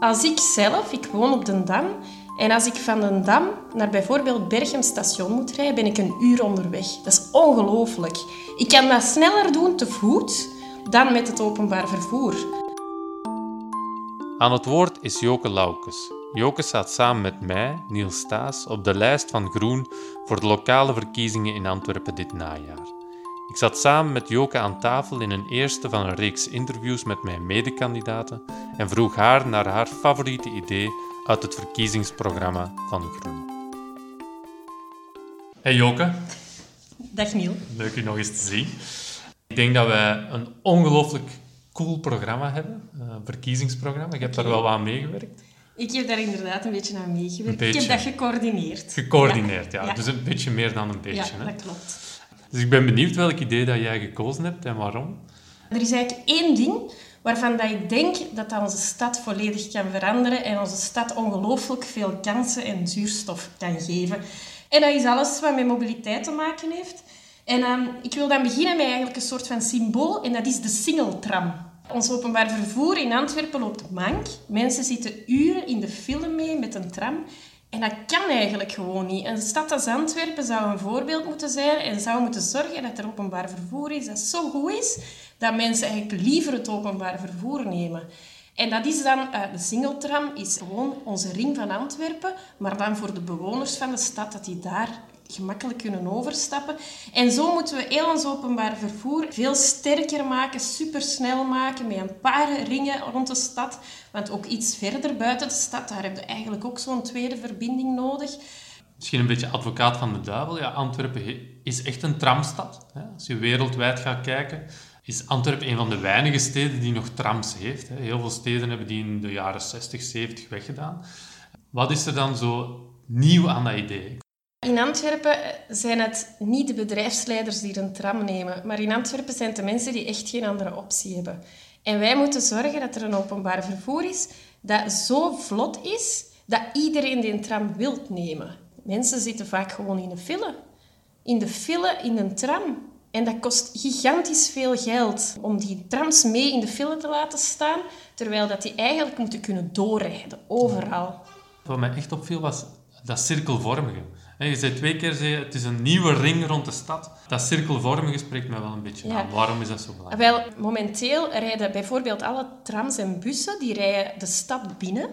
Als ik zelf, ik woon op de Dam, en als ik van de Dam naar bijvoorbeeld Berchem station moet rijden, ben ik een uur onderweg. Dat is ongelooflijk. Ik kan dat sneller doen te voet dan met het openbaar vervoer. Aan het woord is Joke Laukes. Joke staat samen met mij, Niels Staes, op de lijst van Groen voor de lokale verkiezingen in Antwerpen dit najaar. Ik zat samen met Joke aan tafel in een eerste van een reeks interviews met mijn medekandidaten en vroeg haar naar haar favoriete idee uit het verkiezingsprogramma van Groen. Hey Joke. Dag Niel. Leuk je nog eens te zien. Ik denk dat wij een ongelooflijk cool programma hebben, een verkiezingsprogramma. Je hebt daar wel wat aan meegewerkt. Ik heb daar inderdaad een beetje aan meegewerkt. Ik heb dat gecoördineerd. Gecoördineerd, ja. Dus een beetje meer dan een beetje. Ja, dat klopt. Dus ik ben benieuwd welk idee dat jij gekozen hebt en waarom. Er is eigenlijk één ding waarvan dat ik denk dat dat onze stad volledig kan veranderen en onze stad ongelooflijk veel kansen en zuurstof kan geven. En dat is alles wat met mobiliteit te maken heeft. En um, ik wil dan beginnen met eigenlijk een soort van symbool en dat is de singeltram. Ons openbaar vervoer in Antwerpen loopt mank. Mensen zitten uren in de file mee met een tram. En dat kan eigenlijk gewoon niet. Een stad als Antwerpen zou een voorbeeld moeten zijn en zou moeten zorgen dat er openbaar vervoer is dat zo goed is dat mensen eigenlijk liever het openbaar vervoer nemen. En dat is dan, uh, de singeltram is gewoon onze ring van Antwerpen, maar dan voor de bewoners van de stad, dat die daar gemakkelijk kunnen overstappen. En zo moeten we heel ons openbaar vervoer veel sterker maken, supersnel maken, met een paar ringen rond de stad. Want ook iets verder buiten de stad, daar hebben we eigenlijk ook zo'n tweede verbinding nodig. Misschien een beetje advocaat van de duivel. Ja, Antwerpen is echt een tramstad. Als je wereldwijd gaat kijken, is Antwerpen een van de weinige steden die nog trams heeft. Heel veel steden hebben die in de jaren 60, 70 weggedaan. Wat is er dan zo nieuw aan dat idee? In Antwerpen zijn het niet de bedrijfsleiders die een tram nemen, maar in Antwerpen zijn het de mensen die echt geen andere optie hebben. En wij moeten zorgen dat er een openbaar vervoer is dat zo vlot is dat iedereen die een tram wilt nemen. Mensen zitten vaak gewoon in de file. In de file, in een tram. En dat kost gigantisch veel geld om die trams mee in de file te laten staan, terwijl dat die eigenlijk moeten kunnen doorrijden, overal. Wat mij echt opviel was dat cirkelvormige. Je zei twee keer, zei, het is een nieuwe ring rond de stad. Dat cirkelvormige spreekt mij wel een beetje aan. Waarom is dat zo belangrijk? Wel, momenteel rijden bijvoorbeeld alle trams en bussen die rijden de stad binnen.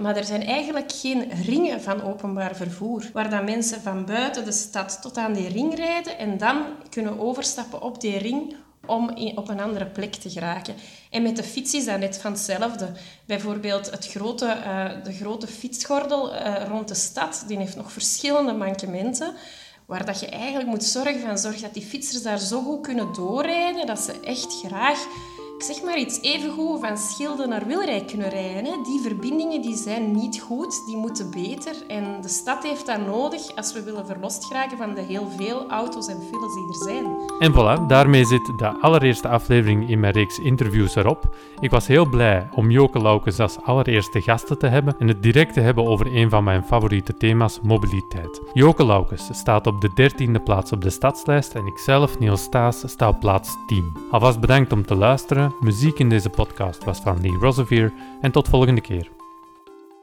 Maar er zijn eigenlijk geen ringen van openbaar vervoer, waar dan mensen van buiten de stad tot aan die ring rijden en dan kunnen overstappen op die ring om op een andere plek te geraken. En met de fiets is dat net van hetzelfde. Bijvoorbeeld het grote, uh, de grote fietsgordel uh, rond de stad, die heeft nog verschillende mankementen, waar dat je eigenlijk moet zorgen van zorg dat die fietsers daar zo goed kunnen doorrijden, dat ze echt graag zeg maar iets, evengoed van Schilde naar Wilrijk kunnen rijden. Hè. Die verbindingen die zijn niet goed, die moeten beter. En de stad heeft dat nodig als we willen verlost geraken van de heel veel auto's en files die er zijn. En voilà, daarmee zit de allereerste aflevering in mijn reeks interviews erop. Ik was heel blij om Joke Laukes als allereerste gasten te hebben en het direct te hebben over een van mijn favoriete thema's, mobiliteit. Joke Laukes staat op de dertiende plaats op de stadslijst en ikzelf, Niels Staes, sta op plaats 10. Alvast bedankt om te luisteren Muziek in deze podcast was van Lee Rosevier en tot volgende keer.